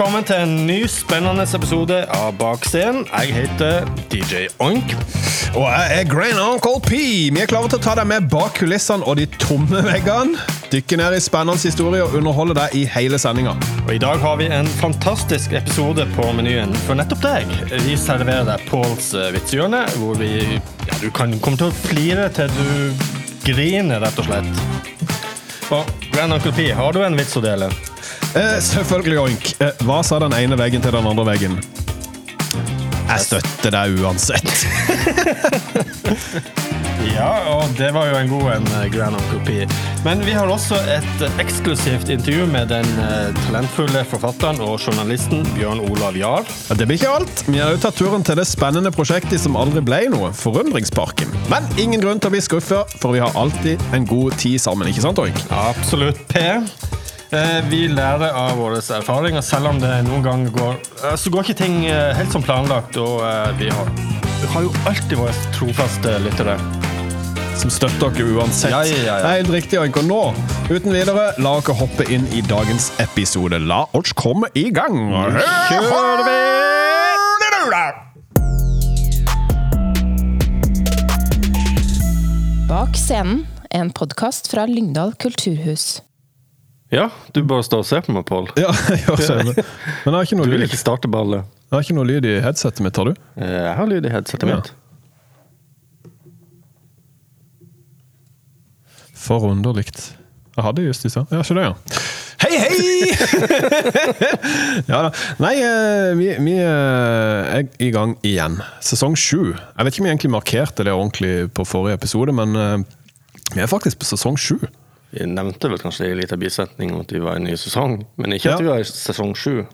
velkommen til en ny spennende episode av Bak scenen. Jeg heter DJ Oink. Og jeg er Grand Uncle P. Vi er klare til å ta deg med bak kulissene og de tomme veggene. Dykke ned i spennende historier og underholde deg i hele sendinga. Og I dag har vi en fantastisk episode på menyen for nettopp deg. Vi serverer deg Pauls eh, vitsehjørne, hvor vi, ja, du kan komme til å flire til du griner, rett og slett. Og Grand Uncle P, har du en vits å dele? Eh, selvfølgelig, Oink. Eh, hva sa den ene veggen til den andre veggen? Jeg støtter deg uansett. Ja, og det var jo en god en, eh, Uncle Men vi har også et eksklusivt intervju med den talentfulle forfatteren og journalisten Bjørn Olav Jahr. Ja, det blir ikke alt. Vi har jo tatt turen til det spennende prosjektet som aldri ble noe, Forundringsparken. Men ingen grunn til å bli skuffa, for vi har alltid en god tid sammen, ikke sant, Oink? Absolutt, P. Eh, Vi lærer av våre erfaringer, selv om det noen ganger går eh, Så går ikke ting eh, helt som planlagt, og vi har, vi har jo alltid våre trofaste lyttere. Som støtter dere uansett. Ja, ja, ja, helt riktig. Og nå, uten videre, la dere hoppe inn i dagens episode. La oss komme i gang. Kjører vi! Bak scenen, en podkast fra Lyngdal kulturhus. Ja, du bare står og ser på meg, Pål. Ja, jeg. Men jeg har ikke Du vil lyd, ikke starte ballet? jeg har ikke noe lyd i headsetet mitt, har du? Eh, Jeg har lyd i headsetet Ja. mitt. Forunderlig. Jeg hadde just i stad. Ja, ikke det, ja. Hei, hei! ja da. Nei, eh, vi, vi eh, er i gang igjen. Sesong sju. Jeg vet ikke om vi egentlig markerte det ordentlig på forrige episode, men eh, vi er faktisk på sesong sju. Vi nevnte vel kanskje i en liten bisetning om at vi var i en ny sesong, men ikke at Ja. vi var i sesong sju.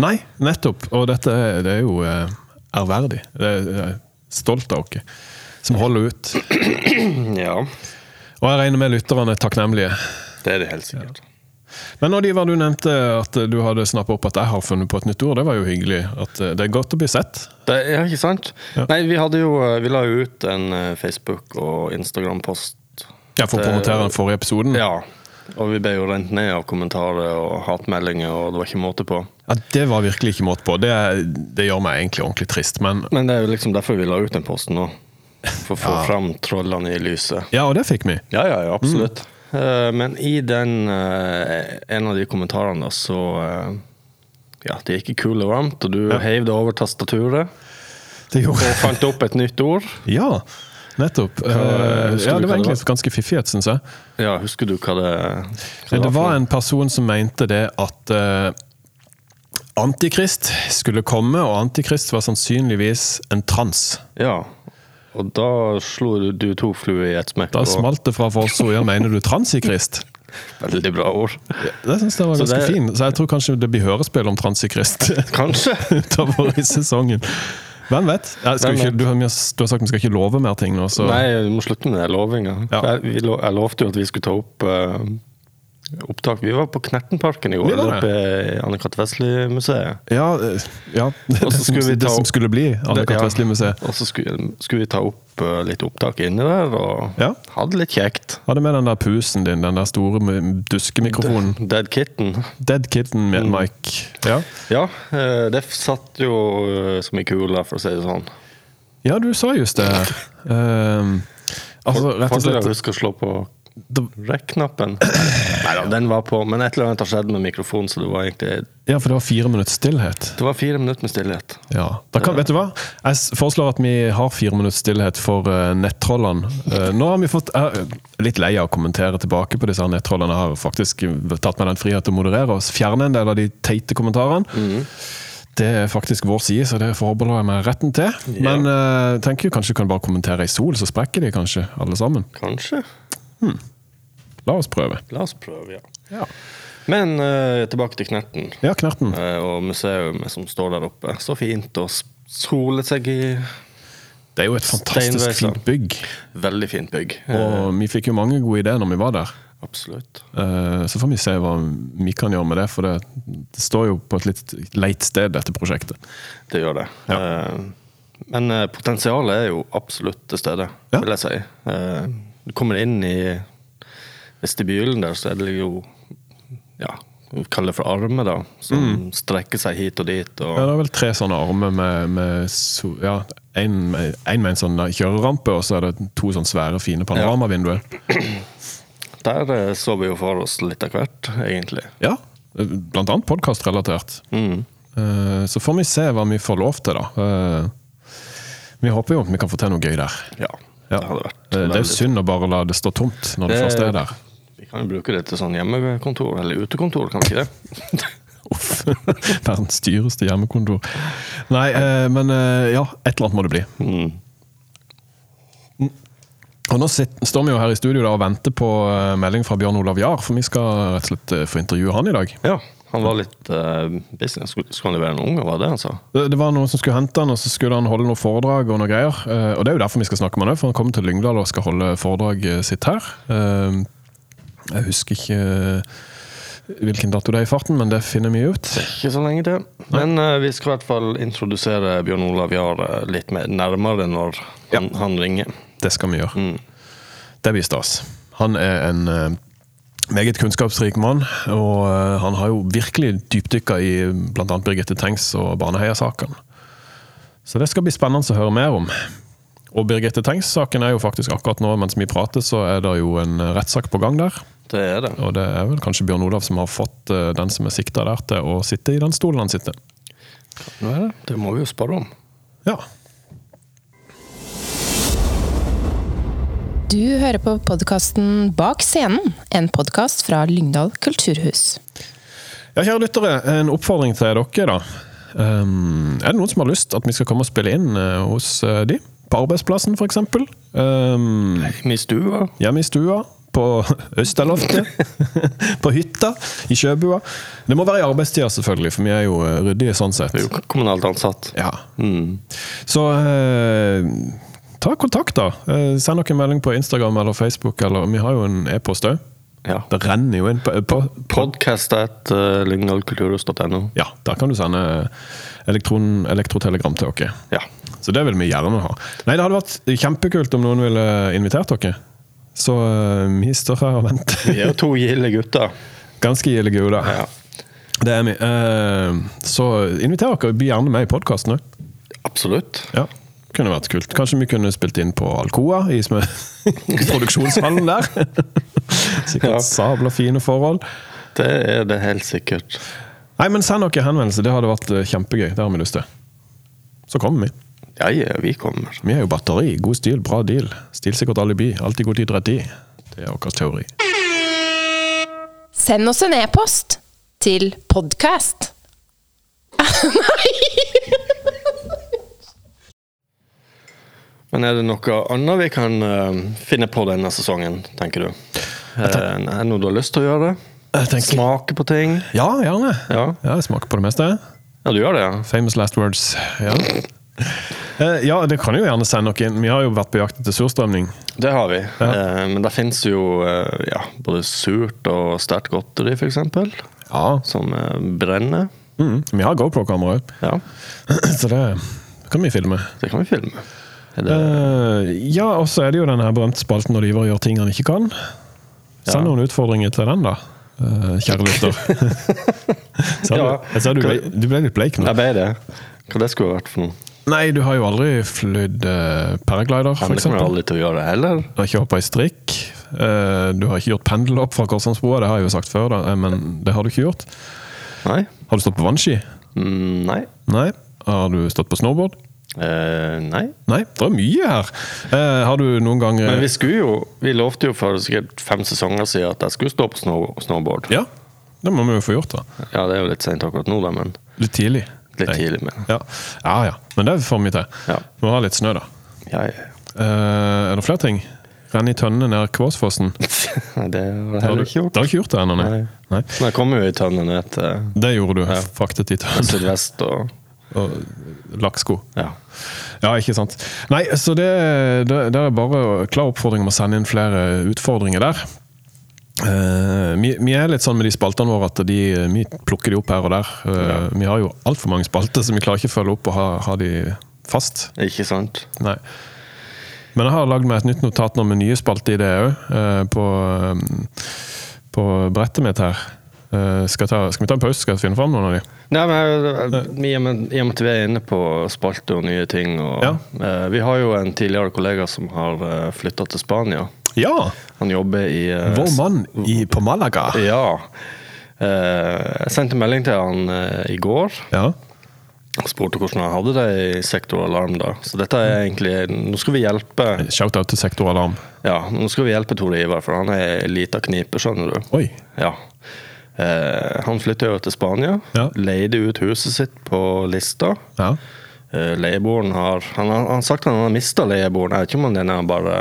Nei, nettopp. Og dette det er jo eh, ærverdig. Det er, stolt av dere som holder ut. Ja, Og jeg regner med lytterne er takknemlige. det er det helt sikkert. Men når du nevnte at du hadde snappa opp at jeg har funnet på et nytt ord, det var jo hyggelig. At eh, det er godt å bli sett. Det er ikke sant? Ja. Nei, vi hadde jo Vi la jo ut en eh, Facebook- og Instagram-post. Ja, For å promotere den forrige episoden. Ja. Og vi ble jo rent ned av kommentarer og hatmeldinger, og det var ikke måte på. Ja, Det var virkelig ikke måte på. Det, det gjør meg egentlig ordentlig trist. Men Men det er jo liksom derfor vi la ut den posten nå. For å få Ja. fram trollene i lyset. ja, og det fikk vi. Ja, ja, ja absolutt. Eh, men i den eh, en av de kommentarene, da, så eh, Ja, det gikk ikke kul og varmt, og du heiv det over tastaturet Det gjorde og fant opp et nytt ord. Ja, nettopp. Hva, ja, det var var det egentlig ganske fiffig, syns jeg. Ja, husker du hva det, hva Det for var en person som mente det at uh, Antikrist skulle komme, og Antikrist var sannsynligvis en trans. Ja. Og da slo du, du to fluer i et smekk. Da smalt det fra forsord. Ja, mener du transikrist? Veldig bra ord. Det syns jeg var ganske det- fin. Så jeg tror kanskje det blir hørespill om transikrist Kanskje. utover i sesongen. Hvem vet? Skal Hvem ikke, vet? du, har, du har sagt vi skal ikke love mer ting nå, så Nei, du må slutte med den lovinga. Ja. Jeg, jeg lovte jo at vi skulle ta opp eh, opptak. Vi var på Knertenparken i går, Vi var oppe i Anne-Cath. Vestli-museet. Ja, eh, ja. Og så skulle vi det som skulle bli Anne-Cath. Ja. Vesli-museet. Og så skulle, skulle vi ta opp eh, litt opptak inni der, og Ja. hadde litt kjekt. Hadde med den der pusen din, den der store duskemikrofonen. Dead Kitten. Dead Kitten med Mm. mic. Ja. Ja, eh, det satt jo som ei kule, for å si det sånn. ja, du sa just det. Um, altså, rett og slett. du å slett huske å slå på det, rekk-knappen? Nei da, den var på, men et eller annet har skjedd med mikrofonen, så det var egentlig Ja, for det var fire minutter stillhet. Det var fire minutter med stillhet. Ja. Da kan, vet du hva? Jeg foreslår at vi har fire minutter stillhet for uh, nettrollene. Uh, nå har vi fått Jeg er litt lei av å kommentere tilbake på disse nettrollene. Jeg har faktisk tatt meg den frihet til å moderere og fjerne en del av de teite kommentarene. Mhm. Det er faktisk vår side, så det forbeholder jeg meg retten til. Men uh, tenker jo kanskje du kan bare kommentere i sol, så sprekker de kanskje alle sammen. Kanskje. La oss prøve. La oss prøve, ja. Ja, Men uh, tilbake til Knerten ja Knerten. Uh, og museet som står der oppe. Så fint å sole seg i. Det er jo et fantastisk fint bygg. Veldig fint bygg. Eh, Og vi fikk jo mange gode ideer når vi var der. absolutt. Eh, Så får vi se hva vi kan gjøre med det, for det, det står jo på et litt leit sted, dette prosjektet. Det gjør det. Ja. men eh, potensialet er jo absolutt til stede, Ja. vil jeg si. Du kommer inn i vestibylen der, så er det jo ja, vi kaller det for armer, da. Som strekker seg hit og dit. Ja, det er vel tre sånne armer med, med so, ja, en, med- en med en sånn kjørerampe, og så er det to sånne svære, fine panoramavinduer. der eh, så vi jo for oss litt av hvert, egentlig. Ja, blant annet podkastrelatert. Mm. Eh, Så får vi se hva vi får lov til, da. Eh, Vi håper jo at vi kan få til noe gøy der. Ja, Ja. det vært Eh, Det er jo synd å bare la det stå tomt når det, Det- først er der. Vi kan jo bruke det til sånn hjemmekontor, eller utekontor, kan vi ikke det? Uff. Verdens dyreste hjemmekontor. Nei, eh, men eh, ja, et eller annet må det bli. Mm. Og Nå sitter, står vi jo her i studio da og venter på eh, melding fra Bjørn Olav Jahr, for vi skal rett og slett eh, få intervjue han i dag. Ja, han var litt uh, business. Skulle, skulle han levere noen unger, var det han sa? Det, det var noen som skulle hente han, og så skulle han holde noen foredrag og noe greier. Uh, og det er jo derfor vi skal snakke med han òg, for han kommer til Lyngdal og skal holde foredraget sitt her. Uh, jeg husker ikke hvilken dato det er i farten, men det finner vi ut. Ikke så lenge til. Men vi skal i hvert fall introdusere Bjørn Olav Jahr litt mer nærmere når han, han ringer. Det skal vi gjøre. Mm. Det blir stas. Han er en eh, meget kunnskapsrik mann, og eh, han har jo virkelig dypdykka i bl.a. Birgitte Tengs og Baneheia-saken. Så det skal bli spennende å høre mer om. Og Birgitte Tengs-saken er jo faktisk akkurat nå mens vi prater, så er det jo en rettssak på gang der. Det er det. Og det er vel kanskje Bjørn Olav som har fått eh, den som er sikta der, til å sitte i den stolen han sitter. Nå er det. Det må vi jo spørre om. Ja. Du hører på podkasten Bak scenen, en podkast fra Lyngdal kulturhus. Ja, kjære lyttere, en oppfordring til dere, da. Um, er det noen som har lyst at vi skal komme og spille inn uh, hos uh, de? På arbeidsplassen, f.eks.? Um, Hjemme i stua. hjemme i stua? På Østerloftet? på hytta? I sjøbua? Det må være i arbeidstida, selvfølgelig, for vi er jo eh, ryddige sånn sett. Vi er jo kommunalt ansatt. Ja. Mm. Så eh, ta kontakt, da. Eh, send dere en melding på Instagram eller Facebook, eller vi har jo en e-post òg. Ja. Det renner jo inn på, på, Podcast at uh, Ja, der kan du sende elektron, elektrotelegram til dere. Ja. Så det vil vi gjerne ha. Nei, Det hadde vært kjempekult om noen ville invitert dere. Så eh, vi står her og venter. Vi er jo to gilde gutter. Ganske gilde gutter. Ja. Det er vi. Eh, Så inviter dere. Bli gjerne med i podkasten òg. Absolutt. Ja. Kunne vært kult. Kanskje vi kunne spilt inn på Alcoa, i smø- produksjonshallen der. Sikkert Ja. sabla fine forhold. Det er det helt sikkert. Nei, men send dere henvendelse. Det hadde vært eh, kjempegøy. Det har vi lyst til. Så kommer vi. Ja, ja, vi kommer. Vi er jo batteri. God stil, bra deal. Stilsikkert alibi. Alltid god tid, rett i. Det er vår teori. Send oss en e-post til podkast. Men er det noe annet vi kan uh, finne på denne sesongen, tenker du? Eh, er det noe du har lyst til å gjøre? Tenker- Smake på ting? Ja, gjerne. Ja. Ja, jeg smaker på det meste. Ja, du gjør det, ja? Famous last words. Ja. Eh, ja, det kan jo gjerne sende noe inn. Vi har jo vært på jakt etter surstrømning. Det har vi. Eh, men det finnes jo ja, både surt og sterkt godteri, f.eks. Ja. Som brenner. Mm. Vi har GoPro-kamera òg, Ja, så det kan vi filme. det kan vi filme. Eh, ja, og så er det jo den berømte spalten når Ivar gjør ting han ikke kan. Send Ja. noen utfordringer til den, da. Uh, kjære lytter. Ja. jeg ser du, du ble litt bleik nå. jeg ble det. Hva det skulle vært for noe? Nei, du har jo aldri flydd uh, paraglider, f.eks. det kommer jeg aldri til å gjøre heller. Du har ikke hoppa i strikk. Uh, du har ikke gjort pendelhopp fra Korsvannsbrua, det har jeg jo sagt før, da, men det har du ikke gjort. Nei. Har du stått på vannski? Mm, nei. Nei. Har du stått på snowboard? Eh, nei. Nei, det er mye her. Uh, har du noen gang Men vi skulle jo Vi lovte jo for sikkert fem sesonger siden at jeg skulle stå på snow, snowboard. Ja, det må vi jo få gjort, da. Ja, det er jo litt seint akkurat nå, da, men Litt tidlig. litt tidlig. Men Ja. ja ja, men det får vi til. Ja. Må ha litt snø, da. ja, ja. Uh, er det flere ting? Renn i tønnene nær Kvåsfossen. Det har jeg heller ikke gjort. Det har ikke gjort det ennå, nei. Nei. nei. Men jeg kom jo i tønne ned til Det gjorde du. Ja. Fraktet i tønne sydvest og og lakksko. Ja. Ja, ikke sant. Nei, så det, det, det er bare klar oppfordring om å sende inn flere utfordringer der. Uh, vi, vi er litt sånn med de spaltene våre at de, vi plukker de opp her og der. Eh, Vi har jo altfor mange spalter, så vi klarer ikke å følge opp og ha, ha de fast. Ikke sant? Nei. Men jeg har lagd meg et nytt notat nå med nye spalter i det òg, på, um, på brettet mitt her. Eh, skal, ta, skal vi ta en pause? Skal jeg finne fram noen av de? Nei, men eh, I og med i og med at vi er inne på spalte og nye ting og, Ja. uh, Vi har jo en tidligere kollega som har uh, flytta til Spania. Ja! Han jobber i uh, Vår mann i, på Malaga. Ja. Uh, jeg sendte melding til han eh, i går Ja. spurte hvordan han hadde det i Sektor Alarm. da. Så dette er egentlig Nå skal vi hjelpe Shout-out til Sektoralarm. Ja, nå skal vi hjelpe Tore Ivar, for han er ei lita knipe, skjønner du. Oi. Ja. Eh, han flytta jo til Spania. Ja. Leide ut huset sitt på Lista. Ja. Eh, leieboeren har Han har, sagt at han har mista leieboeren. Jeg vet ikke om den er bare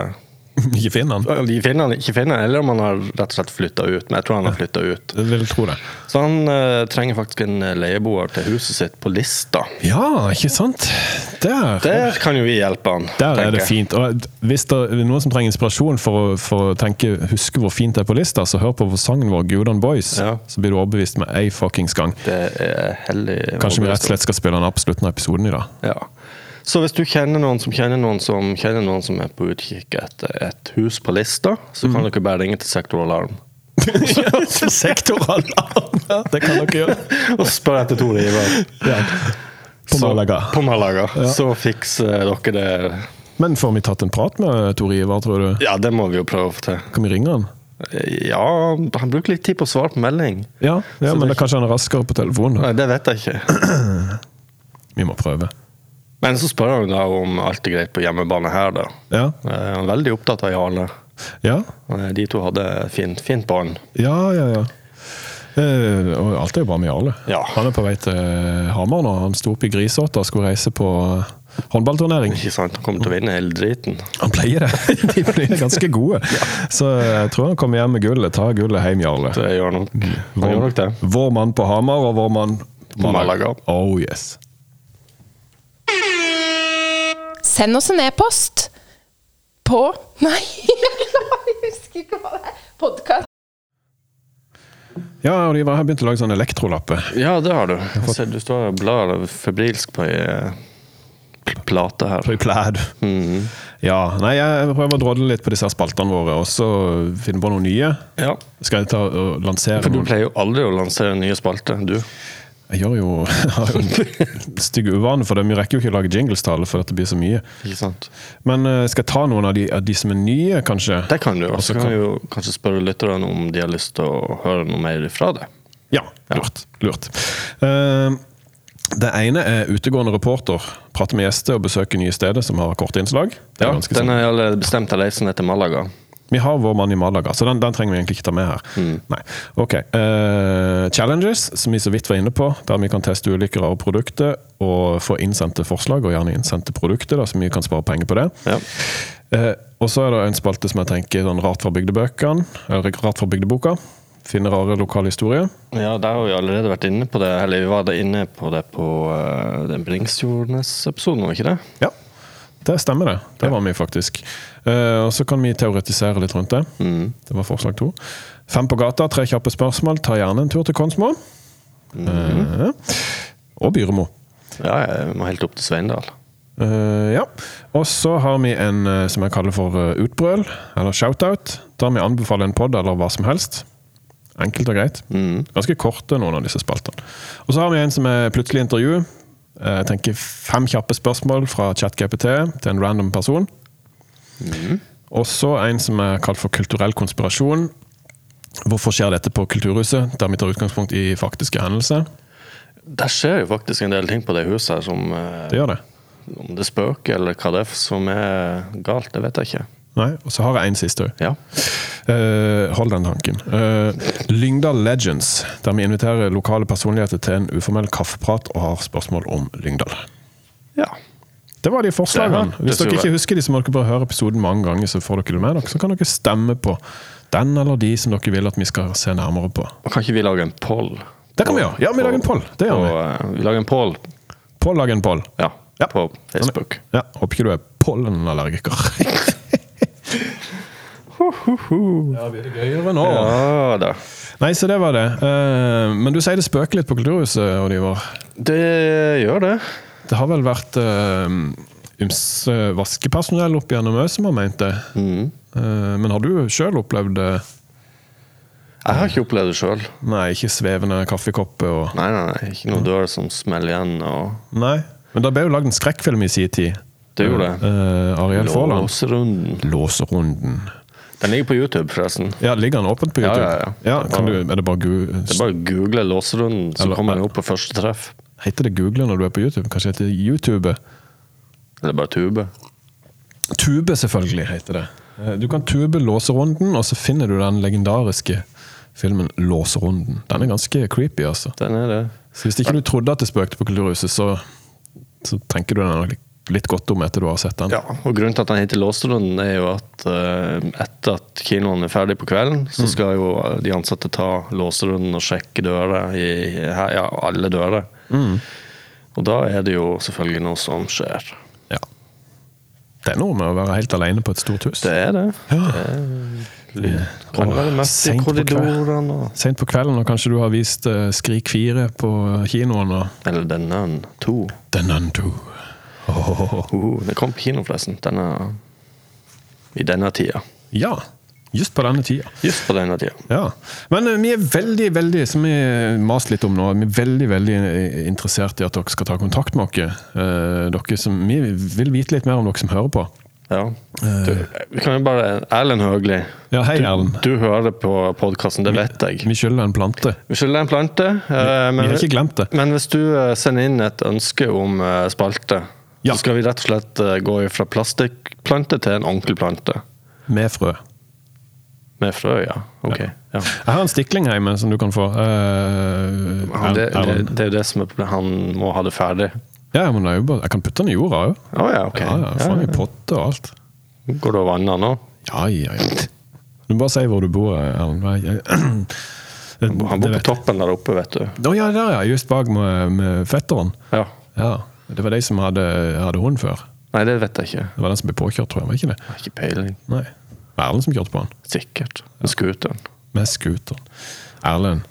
Ikke finner han. De finner han ikke finner, eller om han har rett og slett flytta ut. Men jeg tror han har flytta ut. Jeg vil tro det. Så han uh, trenger faktisk en leieboer til huset sitt på Lista. Ja, ikke sant? Der, Der kan jo vi hjelpe han. der er det fint. Og hvis det er noen som trenger inspirasjon for å, for å tenke, huske hvor fint det er på lista, så hør på sangen vår 'Gudan Boys. Ja. Så blir du overbevist med ei fuckings gang. Det er heldig. Kanskje vi rett og slett skal spille den slutten av episoden i dag. Ja. Så hvis du kjenner noen som kjenner noen som kjenner noen som er på utkikk etter et hus på lista, så Mm. kan dere bare ringe til Sektor Alarm Sektoralarm! Ja, det kan dere gjøre. og spørre etter Tore Ivar. På Så- På Malaga. Så fikser dere det. Men får vi tatt en prat med Tor Ivar, tror du? Ja, det må vi jo prøve å få til. Kan vi ringe han? Ja, han bruker litt tid på å svare på melding. Ja, ja men det- det, kanskje han er raskere på telefonen. Nei, det vet jeg ikke. Vi må prøve. Men så spør han da om alt er greit på hjemmebane her, da. Ja, Eh, Han er veldig opptatt av Jarle. ja, Eh, De to hadde fint, fint bånd. ja. ja, ja. Eh, og alt er jo bra med Jarle. Ja. Han er på vei til Hamar nå. Han sto opp i Grisåta og skulle reise på håndballturnering. Ikke sant? Han kommer til å vinne hele driten. Han pleier det. De blir ganske gode. Så jeg tror han kommer hjem med gullet. Ta gullet hjem, Jarle. Det gjør nok, han gjør nok det. Vår mann på Hamar og vår mann På Malaga. Oh yes. Send oss en e-post på Nei, jeg husker ikke hva det er. Podkast. Ja, og de har begynt å lage sånne elektrolapper. Ja, det har du. Jeg ser, du står og blar febrilsk på ei eh, plate her. På plæd. Mhm. Ja, nei, jeg prøver å drodle litt på disse spaltene våre, og så finne på noen nye. Ja, Skal jeg ta og lansere for du noen? pleier jo aldri å lansere nye spalter, du. Jeg gjør jo, har jo en stygg uvane for det. Vi rekker jo ikke å lage jinglestale for at det blir så mye. Men uh, skal jeg ta noen av de, av de som er nye, kanskje? Det kan du. Og så kan kan- vi jo kanskje spørre lytterne om de har lyst til å høre noe mer fra det. Ja, lurt. lurt. Uh, det ene er utegående reporter. Prate med gjester og besøke nye steder som har korte innslag. Det er Ja, den har er allerede bestemt av reisen etter Malaga. Vi har vår mann i Malaga, så den, den trenger vi egentlig ikke ta med her. Nei. Ok. Uh, challenges, som vi så vidt var inne på, der vi kan teste ulike rare produkter og få innsendte forslag, og gjerne innsendte produkter, så vi kan spare penger på det. Ja. Uh, og så er det en spalte som jeg tenker sånn rart fra bygdebøkene, eller rart fra bygdeboka. Finne rare lokale historier. ja, der har vi allerede vært inne på det. Eller vi var inne på det på uh, den Bringsjordnes-episoden, var ikke det? Ja, det stemmer det. Det var vi faktisk. Uh, og så kan vi teoretisere litt rundt det. Det var forslag to. Fem på gata, tre kjappe spørsmål. Ta gjerne en tur til Konsmo. Eh, og Byremo. Ja, jeg må helt opp til Sveindal. Uh, ja. Og så har vi en eh, som jeg kaller for eh, utbrøl, eller shoutout. Der vi anbefaler en pod eller hva som helst. Enkelt og greit. Ganske korte, noen av disse spaltene. Og så har vi en som er plutselig intervju. Eh, Jeg tenker fem kjappe spørsmål fra ChatGPT til en random person. Og så en som er kalt for kulturell konspirasjon. Hvorfor skjer dette på Kulturhuset? Der vi tar utgangspunkt i faktiske hendelser. Der skjer jo faktisk en del ting på det huset her som eh, Det gjør det. Om det spøker eller hva det er som er galt, det vet jeg ikke. Nei, Og så har jeg en siste. Ja. Uh, hold den tanken. Uh, Lyngdal Legends, der vi inviterer lokale personligheter til en uformell kaffeprat og har spørsmål om Lyngdal. ja. Det var de forslagene. Det Hvis dere ikke husker de, så må dere bare høre episoden mange ganger, så får dere det med dere. Så kan dere stemme på den eller de som dere vil at vi skal se nærmere på. Og kan ikke vi lage en poll? Det kan vi gjøre. Ja, vi lager en poll. Det gjør vi. Eh, vi lager en poll, Pål lager en poll. ja, Ja. på Facebook. Ja, Håper ikke du er pollenallergiker. ja, blir det gøyere nå? Ja da. Nei, så det var det. Eh, men du sier det spøker litt på Kulturhuset, Oliver. Det gjør det. Det har vel vært uh, ymse vaskepersonell opp gjennom òg som har ment det. Mm. Eh, men har du sjøl opplevd det? Jeg har ikke opplevd det sjøl. Nei, ikke svevende kaffekopper og Nei, nei, nei, ikke noe dør som smeller igjen. Og Nei. Men det ble jo lagd en skrekkfilm i sin tid. det gjorde det. Uh, Ariel Låserunden. Låserunden. Den ligger på YouTube, forresten. Ja, Ligger den åpent på Ja, YouTube? ja, ja. kan du, er det bare gu Det er bare å google Låserunden, så kommer den opp på første treff. Heter det Google når du er på YouTube? Kanskje heter det YouTube? YouTube? Eller bare Tube. Tube, selvfølgelig, heter det. Eh, Du kan tube Låserunden, og så finner du den legendariske filmen Låserunden. Den er ganske creepy, altså. Den er det. Så hvis ikke du trodde at det spøkte på Kulturhuset, så, så tenker du den er nok litt godt om etter du har sett den. Ja, og Grunnen til at den heter Låserunden, er jo at eh, etter at kinoen er ferdig på kvelden, så skal jo de ansatte ta låserunden og sjekke dører i ja, alle dører. Og da er det jo selvfølgelig noe som skjer. Ja. Det er noe med å være helt alene på et stort hus. Det er det. det er, Sent på kveld. på kvelden, og kanskje du har vist uh, Skrik 4 på kinoen. og eller The Nun 2. The Nun 2. Uh, det kom på kino, forresten. Denne, I denne tida. Ja, just på denne tida. Just på denne tida. Ja. Men uh, vi er veldig, veldig som vi maste litt om nå, vi er veldig veldig eh, interessert i at dere skal ta kontakt med oss. Uh, dere som, vi vil vite litt mer om dere som hører på. Ja. Du, vi kan jo bare Erlend Høgli. Ja, hei, Erlend. Du hører på podkasten, det vet jeg. Vi skylder en plante. Vi skylder en plante. eh, Vi men, har ikke glemt det. men hvis du sender inn et ønske om spalte, Ja. så skal vi rett og slett eh, gå fra plastikkplante til en ordentlig plante. Med frø. Med frø, ja. Ok. Ja. Jeg har en stikling hjemme som du kan få. Uh, det, det, det er jo det som er problemet. Han må ha det ferdig. Ja, men bare, jeg kan putte den i jorda òg. Oh, ja, ok. Ja, ja, i potte og alt. Går du og vanner nå? Ja, ja, ja. Du bare si hvor du bor, Erlend. Han bor på toppen der oppe, vet du. Å ja, der ja. Just bak med, med fetteren. Ja. Ja. Det var de som hadde, hadde hund før. Nei, det vet jeg ikke. Det var den som ble påkjørt, tror jeg. Var ikke det? Jeg har ikke peiling. Nei. Det var Erlend som kjørte på han. Sikkert. Med scooteren. Med scooteren. Erlend.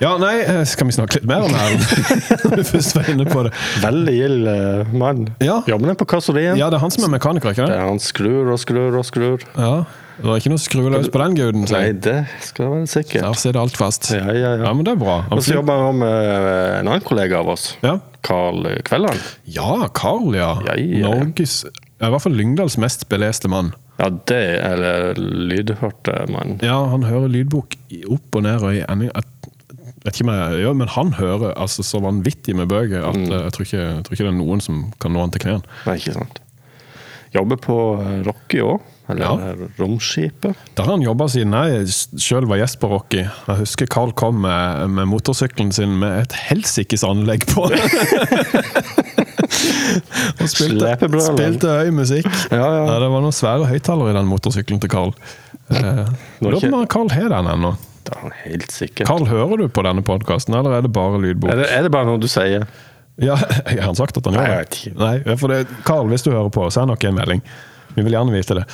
Ja, nei, eh, skal vi snakke litt mer om Erlend? Når du først var inne på det. Veldig gild eh, mann. Ja. Jobber på kasserien. Ja, det er han som er mekaniker, ikke Det det? er han skrur og skrur og skrur. Ja. Det er ikke noe skruløs på den guden. Nei, det skal være sikkert. Der sitter alt fast. Ja, ja, ja. Ja, men det er bra. Og så jobber han med en annen kollega av oss. Ja, Carl Kvelland. ja Carl, ja. Ja, ja. Norges I hvert fall Lyngdals mest beleste mann. Ja, det Eller lydhørte mann. Ja, han hører lydbok opp og ned og i ending. Jeg vet ikke om jeg gjør, men han hører altså så vanvittig med bøker at Mm. jeg, tror ikke, jeg tror ikke det er noen som kan nå han til knærne. Jobber på eh, Rocky òg. Eller Ja. Romskipet. Der har han jobba siden jeg sjøl var gjest på Rocky. Jeg husker Carl kom med, med motorsykkelen sin med et helsikes anlegg på. og spilte, spilte høy musikk. Ja, ja. Det var noen svære høyttalere i den motorsykkelen til Carl. Eh, er Lurer på om Carl har den ennå. Helt sikkert. Carl, hører du på denne podkasten, eller er det bare lydbok? Er det, er det bare noe du sier? Ja, Har han sagt at han gjør det? Nei, for det, Carl, hvis du hører på, send nok en melding. Vi vil gjerne vite det.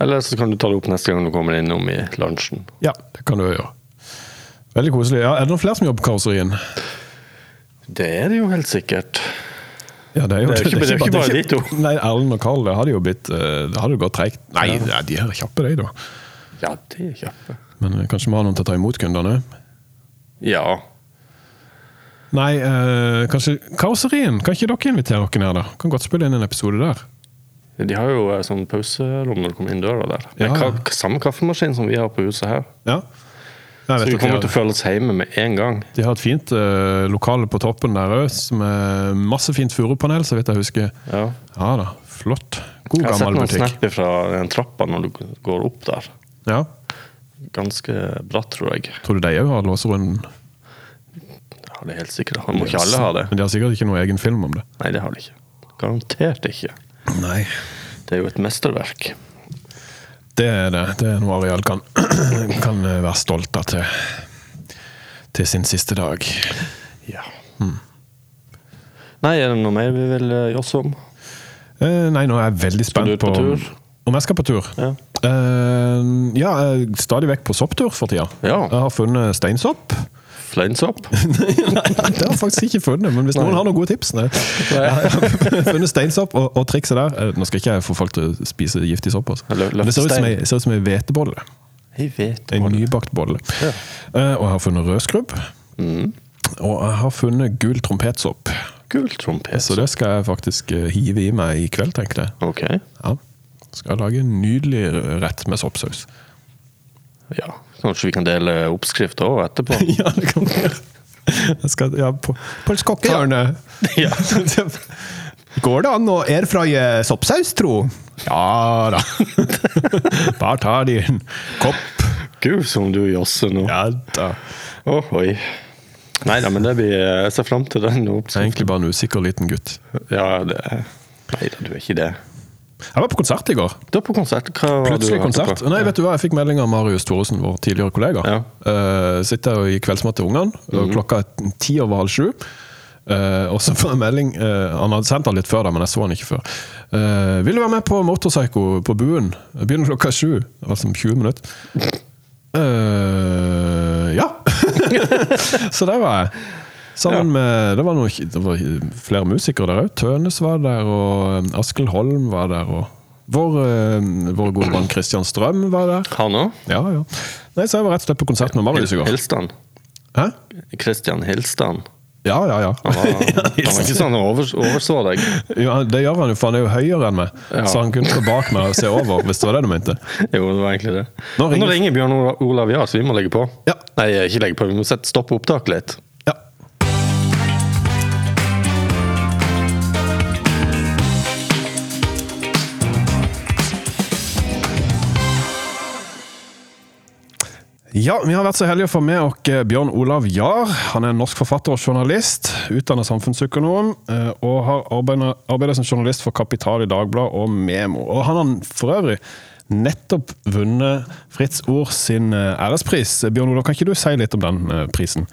Eller så kan du ta det opp neste gang du kommer innom i lunsjen. Ja, det kan du gjøre. Veldig koselig. Ja, er det noen flere som jobber på karosserien? Det er det jo helt sikkert. Ja, det er jo Det er ikke- det er ikke bare de to. Nei, Erlend og Karl, det hadde jo blitt eh, Det hadde jo gått treigt. Nei, ja, de er kjappe, de, da. Ja, de er kjappe. Men eh, kanskje vi har noen til å ta imot kundene? Ja. Nei, eh, kanskje Karosserien? Kan ikke dere invitere dere ned, da? Kan godt spille inn en episode der. De har jo eh, sånn pauserom når du kommer inn døra der. Ja, Med ja. ka samme kaffemaskin som vi har på huset her. Ja. Så vi kommer til å føle oss hjemme med en gang. de har et fint uh, lokale på toppen der òg, med masse fint furupanel, så vidt jeg husker. Ja. Ja da, flott. God gammel butikk. Jeg har sett noen butikk. snap fra den trappa når du går opp der. Ja. Ganske bratt, tror jeg. Tror du de òg har låserunden? Ja, det er helt sikkert. Må ikke alle ha det? Men de har sikkert ikke noen egen film om det. Nei, det har de ikke. Garantert ikke. Nei. Det er jo et mesterverk. Det er det. Det er noe Areal kan, kan være stolt av til, til sin siste dag. Ja. Nei, er det noe mer vi vil gjøre josse om? Eh, nei, nå er jeg veldig Skal spent du ut på tur? Om jeg skal på tur? Ja. Uh, ja, jeg er stadig vekk på sopptur for tida. Ja. Jeg har funnet steinsopp. Fleinsopp? nei, det har jeg faktisk ikke funnet, men hvis noen har noen gode tips nei. Jeg har funnet steinsopp, og, og trikset der eh, Nå skal ikke jeg få folk til å spise giftig sopp, altså. Men det ser ut som løftestein. ei- ser ut som ei hvetebolle. En nybakt bolle. Ja. Uh, og jeg har funnet rødskrubb. Mm. Og jeg har funnet gul trompetsopp. Gul trompetsopp. Så det skal jeg faktisk eh, hive i meg i kveld, tenkte jeg. Okay. Ja. Skal jeg lage en nydelig rett med soppsaus. Ja. Kanskje vi kan dele oppskrift òg etterpå? ja, det kan vi gjøre. Jeg skal, ja, på, på. Ja. Går det an å airfrye soppsaus, tro? Ja da. Bare ta de en kopp. Gud, som du josser nå. Ja da. Åh, oi. Nei da, men det blir Jeg ser fram til den Jeg er oppskriften. egentlig bare en usikker liten gutt. Ja, det Nei da, du er ikke det. Jeg var på konsert i går. Du var på konsert. Hva Plutselig konsert. Nei, vet du hva, Jeg fikk melding av Marius Thoresen, vår tidligere kollega. Ja. Uh, sitter i kveldsmat til ungene, og klokka er ti over halv sju. Uh, og så får jeg melding uh, Han hadde sendt den litt før, da, men jeg så han ikke før. Uh, 'Vil du være med på Motorpsycho på Buen?' Begynner klokka sju. Var som 20 minutter. Ja! så der var jeg. Sammen med Det var, noe, det var flere musikere der òg. Tønes var der, og um, Askild Holm var der. og vår, eh, vår gode venn Christian Strøm var der. Han òg? Ja, ja. Nei, Så jeg var rett og slett på konsert med Marius i går. Hilstan. Hæ? Christian Hilstan. Ja, ja, ja. Han var, han var ikke sånn over, overså deg. ja. Det gjør han jo, for han er jo høyere enn meg. Ja. Så han kunne stå bak meg og se over, hvis det var det du mente. Jo, det var egentlig det. Nå ringer- Nå ringer Bjørn Olav Jahr, så vi må legge på. Ja. Nei, ikke legge på, vi må sette stoppe opptaket litt. Ja. Vi har vært så heldige å få med oss eh, Bjørn Olav Jahr. Han er en norsk forfatter og journalist, utdannet samfunnsøkonom, eh, og har arbeidet, som journalist for Kapital i Dagbladet og Memo. Og han har for øvrig nettopp vunnet Fritz Ord sin eh, ærespris. Bjørn Olav, kan ikke du si litt om den prisen?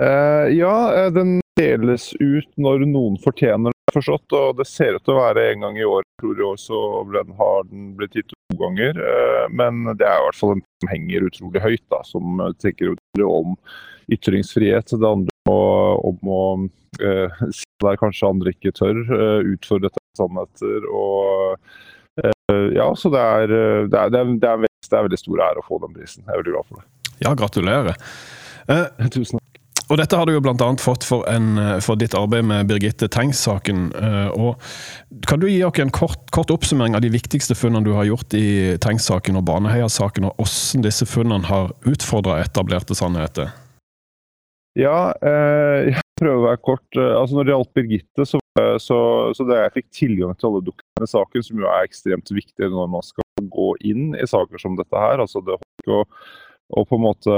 Uh, ja, den deles ut når noen fortjener det, forstått. Og det ser ut til å være en gang i år. Jeg tror i år den, har den blitt gitt ganger. Eh, men det er i hvert fall en som henger utrolig høyt, da, som eh, tenker om ytringsfrihet. Det handler om å, om å eh, si der kanskje andre ikke tør. Utfordre til sannheter. og eh, ja, så det er, det, er, det, er, det, er veldig, det er veldig stor ære å få den prisen. Jeg er veldig glad for det. Ja, gratulerer. Eh, Tusen. Og dette har du jo bl.a. fått for, en, eh, for ditt arbeid med Birgitte Tengs-saken. eh, Kan du gi oss en kort, kort oppsummering av de viktigste funnene du har gjort i Tengs-saken og Baneheia-saken, og hvordan disse funnene har utfordra etablerte sannheter? Ja, eh, jeg prøver å være kort. Altså Når det gjaldt Birgitte, så, så, så da jeg fikk tilgang til alle dokumentene i saken, som jo er ekstremt viktig når man skal gå inn i saker som dette her altså det å, å på en måte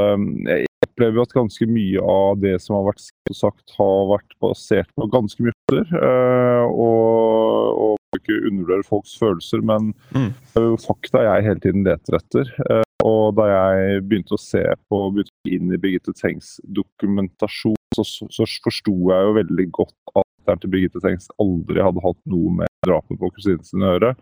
Jeg opplever jo at ganske mye av det som har vært sagt, har vært basert på ganske mye følelser. Eh, og, og ikke undervurdere folks følelser, men Mm. fakta jeg hele tiden leter etter. Eh, og da jeg begynte å se på, begynte å gå inn i Birgitte Tengs dokumentasjon, så, så, så forsto jeg jo veldig godt at datteren til Birgitte Tengs aldri hadde hatt noe med drapet på kusinen sin å gjøre.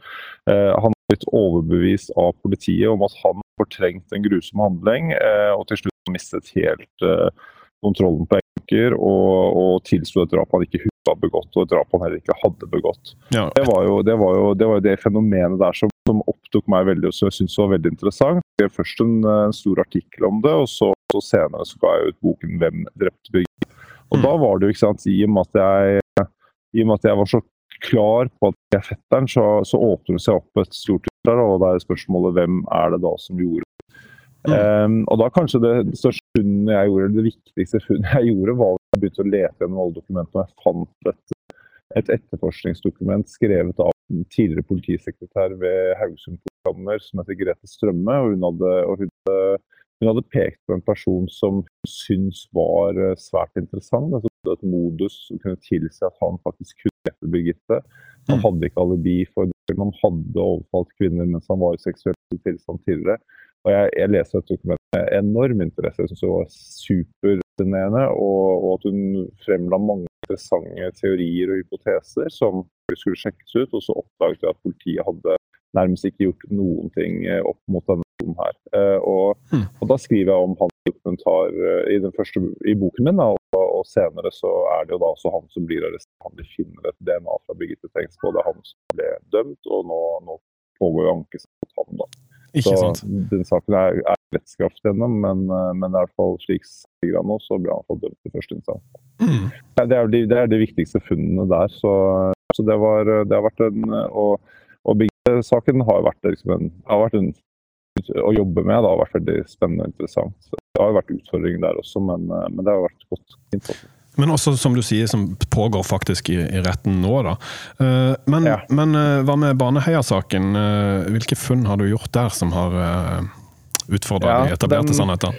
Eh, han blitt overbevist av politiet om at han fortrengte fortrengt en grusom handling, eh, og til slutt mistet helt eh, kontrollen på Enker og, og tilsto et drap han ikke huska begått, og et drap han heller ikke hadde begått. Ja, Det var jo det, var jo, det, var jo det fenomenet der som, som opptok meg veldig, og som jeg syntes var veldig interessant. Jeg skrev først en, en stor artikkel om det, og så, så senere så ga jeg ut boken 'Hvem drepte Birgit?' Og Mm. da var det jo, ikke sant, i og med at jeg, i og med at jeg var så klar på at jeg er fetteren, så, så åpner det seg opp et stort der, og det er spørsmålet hvem er det da som gjorde det. Mm. Um, og da kanskje det største funnet jeg gjorde, eller det viktigste funnet jeg gjorde, var at jeg begynte å lete gjennom alle dokumentene, og jeg fant et, et etterforskningsdokument skrevet av en tidligere politisekretær ved Haugesund politikammer som heter Grete Strømme. og hun hadde, og hun, hadde- hun hadde pekt på en person som syntes var eh, svært interessant. altså et modus som kunne tilsi at han faktisk kunne drepe Birgitte. Han Mm. hadde ikke alibi for det. Han hadde overfalt kvinner mens han var i seksuell tilstand tidligere. Og jeg, jeg leser dette dokumentet med enorm interesse. Jeg syns det var superfascinerende. Og, og at hun fremla mange interessante teorier og hypoteser som skulle sjekkes ut. Og så oppdaget jeg at politiet hadde nærmest ikke gjort noen ting eh, opp mot denne her. Eh, og, Hmm. og da skriver jeg om hans dokumentar eh, i, den første, i boken min. Og, og senere så er det jo da også han som blir arrestert. Han finner et DNA fra Birgitte på. Det er han som ble dømt, og nå, nå pågår jo ankesak mot ham. da. Ikke så sant. den saken er, er rettskraft gjennom, men, eh, men i hvert fall slik ligger han nå, så blir han fått dømt i første instans. Mm. Det er, de, det er de viktigste funnene der. Så, så det, var, det har vært en Og, og Birgitte-saken har vært, liksom en, har vært en å jobbe med. Det har vært veldig spennende og interessant. Det har jo vært utfordringer der også, men, men det har vært godt. Men også, som du sier, som pågår faktisk i, i retten nå, da. Eh, men, Ja. men eh, hva med Baneheia-saken? Eh, hvilke funn har du gjort der som har utfordra Ja, de etablerte sannhetene?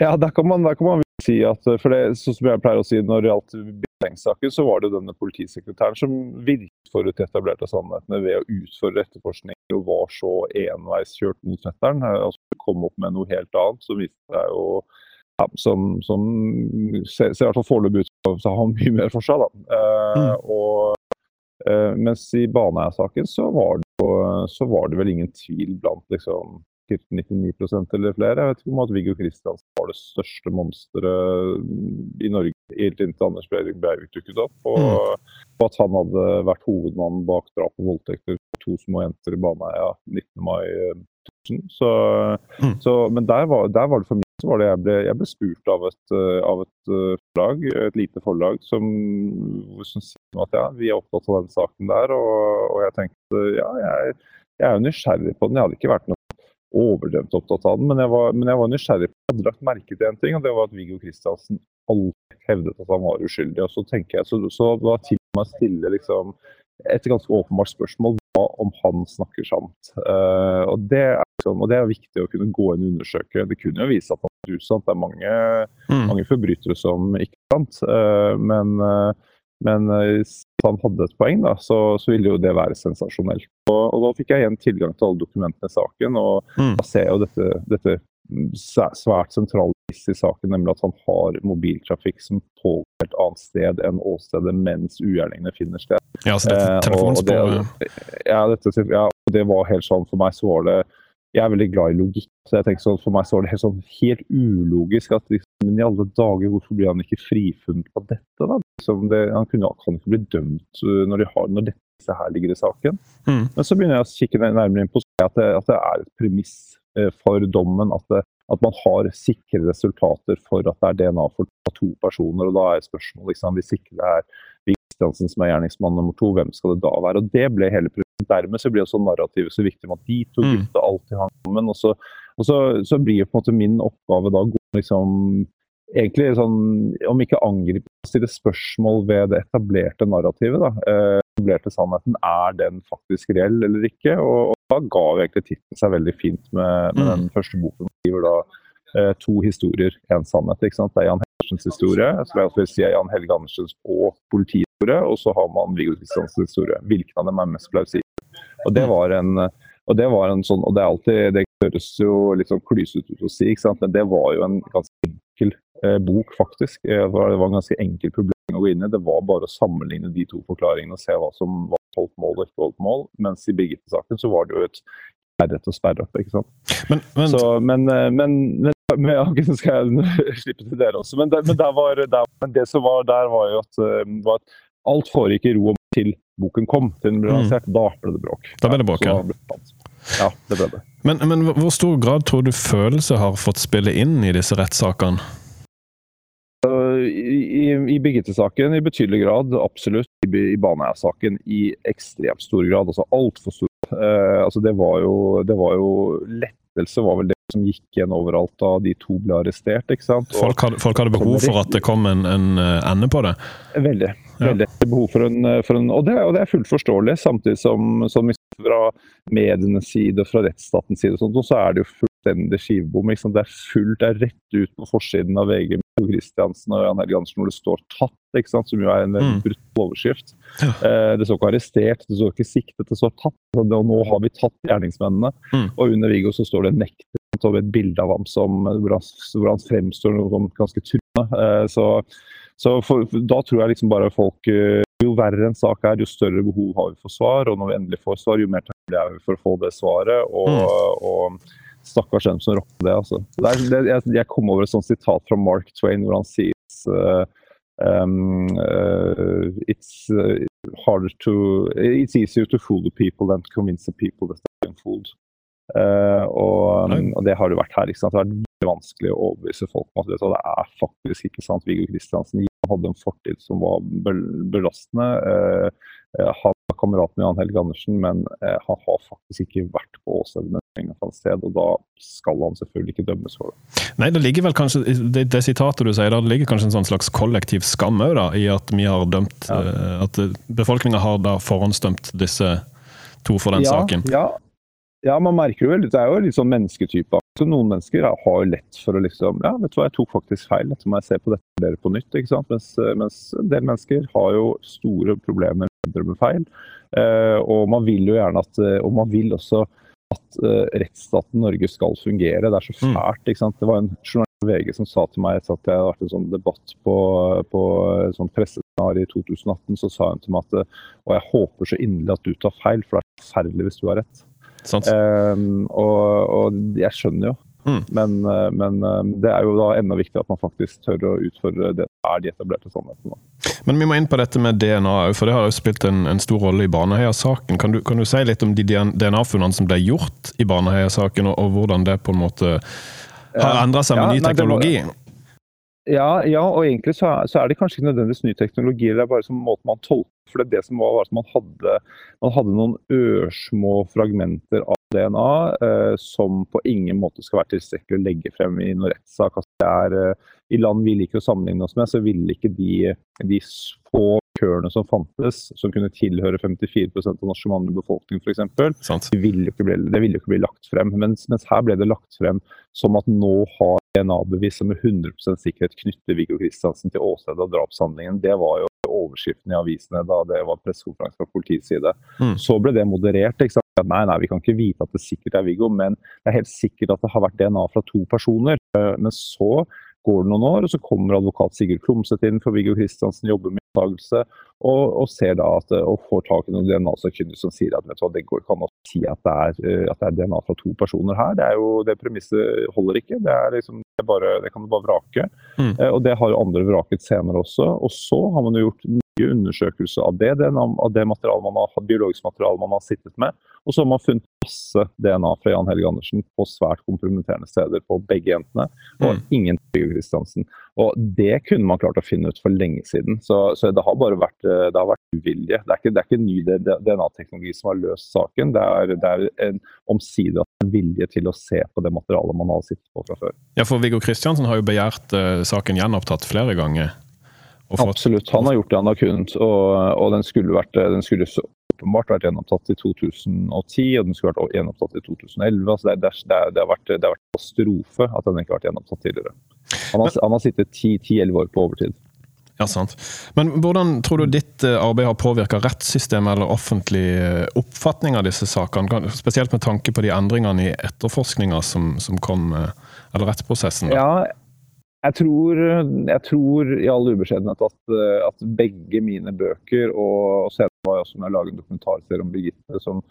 Ja, der kan man, der kan man si at for det, sånn som jeg pleier å si Når det gjaldt Billeng-saken, så var det denne politisekretæren som virket for de etablerte sannhetene ved å utfordre etterforskning og var så enveiskjørt mot netteren eh, Altså kom opp med noe helt annet som viste seg å ja, som, som ser, ser i hvert fall foreløpig ut til å ha mye mer for seg. Da. Eh, og, eh, mens i Baneheia-saken så, så var det vel ingen tvil blant liksom, 99% eller flere. Jeg vet ikke om at Viggo Kristiansen var det største monsteret i Norge helt inntil Anders Breivik dukket opp. Og, og at han hadde vært hovedmannen bak drap og voldtekter to små jenter i Baneheia 19. mai 2000. Så, Mm. så, men der var, der var det for meg så var det jeg ble, jeg ble spurt av et, eh, av et eh, forlag, et lite forlag, som, som sier at ja, vi er opptatt av den saken der. Og, og jeg tenkte ja, jeg, jeg er jo nysgjerrig på den. Jeg hadde ikke vært noe overdrevent opptatt av den, men jeg var, men jeg var nysgjerrig på Jeg hadde lagt merke til en ting, og det var at Viggo Kristiansen alltid hevdet at han var uskyldig. Og så tenker jeg, så, så da til meg stille liksom et ganske åpenbart spørsmål om han snakker sant. Eh, og, det er sånn, og det er viktig å kunne gå inn og undersøke. Det kunne jo vise at han er usant. Det er mange, Mm. mange forbrytere som ikke er sant. Eh, men eh, men hvis han hadde et poeng, da, så, så ville jo det være sensasjonelt. Og, og Da fikk jeg igjen tilgang til alle dokumentene i saken, og Mm. da ser jeg jo dette, dette svært sentrale i saken, nemlig at han har mobiltrafikk som pågår et annet sted enn åstedet mens ugjerningene finner sted. Ja, så dette Eh, og- og telefonsporet det- Ja, dette, ja, det var helt sånn for meg så var det Jeg er veldig glad i logikk, så jeg tenker sånn, for meg så var det helt sånn helt ulogisk at liksom, men i alle dager, hvorfor blir han ikke frifunnet på dette, da? Liksom det, han kunne, kan ikke bli dømt uh, når, de har, når dette her ligger i saken. Mm. Men så begynner jeg å kikke nærmere inn på at det, at det er et premiss eh, for dommen at, det, at man har sikre resultater for at det er DNA for to personer. og Da er spørsmålet liksom, hvis ikke det er Kristiansen som er gjerningsmann nummer to, hvem skal det da være? Og Det ble hele problemet. Dermed så blir også narrativet så viktig med at de to Mm. gutta alltid hang sammen. Og, så, og så, så blir på en måte min oppgave da liksom egentlig sånn, om ikke angripe, stille spørsmål ved det etablerte narrativet. da. Eh, etablerte sannheten, er den faktisk reell eller ikke? Og da ga jo egentlig tittelen seg veldig fint med, med Mm. den første boken. Skriver da eh, to historier, én sannhet. ikke sant? Det er Jan Helgesens historie, som jeg også vil si er Jan Helge Andersens og politihistorie, og så har man Viggo Kristiansens historie. Hvilken av dem er mest plausibel? Og det var en og det var en sånn, og det er alltid, det høres jo litt sånn klysete ut å si, ikke sant? men det var jo en ganske enkel eh, bok, faktisk. Eh, Det var det var en ganske enkel problem å gå inn i. Det var bare å sammenligne de to forklaringene og se hva som var holdt mål og ikke holdt mål. Mens i Birgitte-saken så var det jo et lerret å sperre opp. ikke sant? Men, men Så, men, eh, men, men, ja, skal jeg slippe til dere også. Men, der, men, der var, der, men det som var der, var jo at, var at alt foregikk i ro og til boken kom. Til den ble lansert. Da ble det bråk. Mm. Da ble det bråk, ja. Ja, det ble det. Men, men hvor stor grad tror du følelse har fått spille inn i disse rettssakene? I, i, Birgitte-saken i betydelig grad, absolutt. I, i Baneheia-saken i ekstremt stor grad. Altså altfor stor. Eh, altså det, var jo, det var jo Lettelse var vel det som gikk igjen overalt da de to ble arrestert. ikke sant? Og- Folk hadde, folk hadde behov for at det kom en, en eh, ende på det. Veldig. Ja. veldig. Behov for en, for en og, det, og det er fullt forståelig, samtidig som, som fra medienes side, og fra rettsstatens side, og sånt, og så er det jo fullstendig skivebom. ikke sant? Det er fullt, det er rett ut på forsiden av VG med Kristiansen og Jan Helge Andersen når det står 'tatt', ikke sant? som jo er en Mm. brutal overskrift. Ja. Eh, det står ikke arrestert, det står ikke siktet, det står 'tatt'. Og nå har vi tatt gjerningsmennene. Mm. Og under Viggo så står det 'nektet', og et bilde av ham som, hvor, han, hvor han fremstår som ganske truende. Eh, så så for, da tror jeg liksom bare folk eh, Jo verre en sak er, jo større behov har vi for svar. Og når vi endelig får svar, jo mer takknemlig er vi for å få det svaret. Og, og stakkars den som rocker det, altså. Det er, det, jeg, jeg kom over et sånt sitat fra Mark Twain hvor han sier uh, um, uh, it's uh, harder to It's easier to fool the people than to convince the people that they're fooled. Uh, og, og, det har det vært her. ikke sant? Det har vært vanskelig å overbevise folk om at det, det er faktisk ikke sant. Viggo Kristiansen hadde en fortid som var belastende. Uh, han var kamerat med Jan Helge Andersen, men uh, han har faktisk ikke vært på åstedet sted, og da skal han selvfølgelig ikke dømmes for det. Nei, det ligger vel kanskje, det, det sitatet du sier, da, det ligger kanskje en sånn slags kollektiv skam òg, i at vi har dømt ja. At befolkninga har da forhåndsdømt disse to for den ja, saken. Ja, ja, man merker jo Det er jo litt sånn mennesketype. Så noen mennesker har jo lett for å liksom Ja, vet du hva, jeg tok faktisk feil. Dette må jeg se på dette dere på nytt. ikke sant? Mens, mens, en del mennesker har jo store problemer med feil. Eh, og man vil jo gjerne at Og man vil også at eh, rettsstaten Norge skal fungere. Det er så mm. fælt. ikke sant? Det var en journalist på VG som sa til meg etter at jeg hadde vært i en sånn debatt på, på sånn presseseminar i 2018, så sa hun til meg at og jeg håper så inderlig at du tar feil, for det er forferdelig hvis du har rett. Um, og, og, jeg skjønner jo. Mm. Men, eh, men, eh, det er jo da enda viktigere at man faktisk tør å utfordre det er de etablerte sannhetene. Men vi må inn på dette med DNA for det har jo spilt en, en stor rolle i Baneheia-saken. Kan, kan, du si litt om de DNA-funnene som ble gjort i Baneheia-saken, og, og, hvordan det på en måte har endra seg med ja, ny teknologi? Nei, ja, ja, og egentlig så er, så er, det kanskje ikke nødvendigvis ny teknologi. Det er bare som måten man tolker for det, er det som var, var at man hadde, man hadde noen ørsmå fragmenter av DNA eh, som på ingen måte skal være tilstrekkelig å legge frem i noen rettssak. Altså, eh, I land vi liker å sammenligne oss med, så ville ikke de, de få køene som fantes, som kunne tilhøre 54 av norsk mannlig befolkning f.eks., det ville jo ikke bli, det ville ikke bli lagt frem. Mens, mens, her ble det lagt frem som at nå har DNA-bevis som med 100% sikkerhet knytter Viggo Kristiansen til åstedet av drapshandlingen. Det var jo overskriften i avisene da det var pressekonferanse fra politiets side. Mm. Så ble det moderert. ikke sant? Nei, nei, vi kan ikke vite at det sikkert er Viggo, men det er helt sikkert at det har vært DNA fra to personer. Eh, men så går det noen år, og så kommer advokat Sigurd Klomsæt inn, for Viggo Kristiansen jobber med oppdagelse, og, og, ser da at, og får tak i noen DNA-sakkyndige som sier at vet du hva, det går ikke si at det, er, eh, at det er DNA fra to personer her. Det, er jo, det premisset holder ikke. Det, er liksom, det, er bare, det kan du bare vrake. Mm. Eh, og det har jo andre vraket senere også. Og så har man jo gjort undersøkelser av det, av det materialet man har, biologisk materiale man har sittet med. Og så har man funnet masse DNA fra Jan Helge Andersen på svært kompromitterende steder på begge jentene. Og mm. ingen Viggo Kristiansen. Og det kunne man klart å finne ut for lenge siden. Så, så det har bare vært, det har vært uvilje. Det er ikke, det er ikke ny DNA-teknologi som har løst saken. Det er, det er en omsider vilje til å se på det materialet man har sittet på fra før. Ja, for Viggo Kristiansen har jo begjært uh, saken gjenopptatt flere ganger. Absolutt, han har gjort det han har kunnet. Og, og den, skulle vært, den skulle så åpenbart vært gjennomtatt i 2010, og den skulle vært gjennomtatt i 2011. Altså det, det, det, det, har vært, det har vært katastrofe at den ikke har vært gjennomtatt tidligere. Han har, han har sittet 10-11 år på overtid. Ja, sant. Men hvordan tror du ditt eh, arbeid har påvirka rettssystemet eller offentlig eh, oppfatning av disse sakene? Spesielt med tanke på de endringene i etterforskninga som, som, kom, eh, eller rettsprosessen? Da? Ja, jeg tror, jeg tror, i all ubeskjedenhet at, at, begge mine bøker, og, og senere var jeg også med å lage en dokumentarserie om Birgitte, som,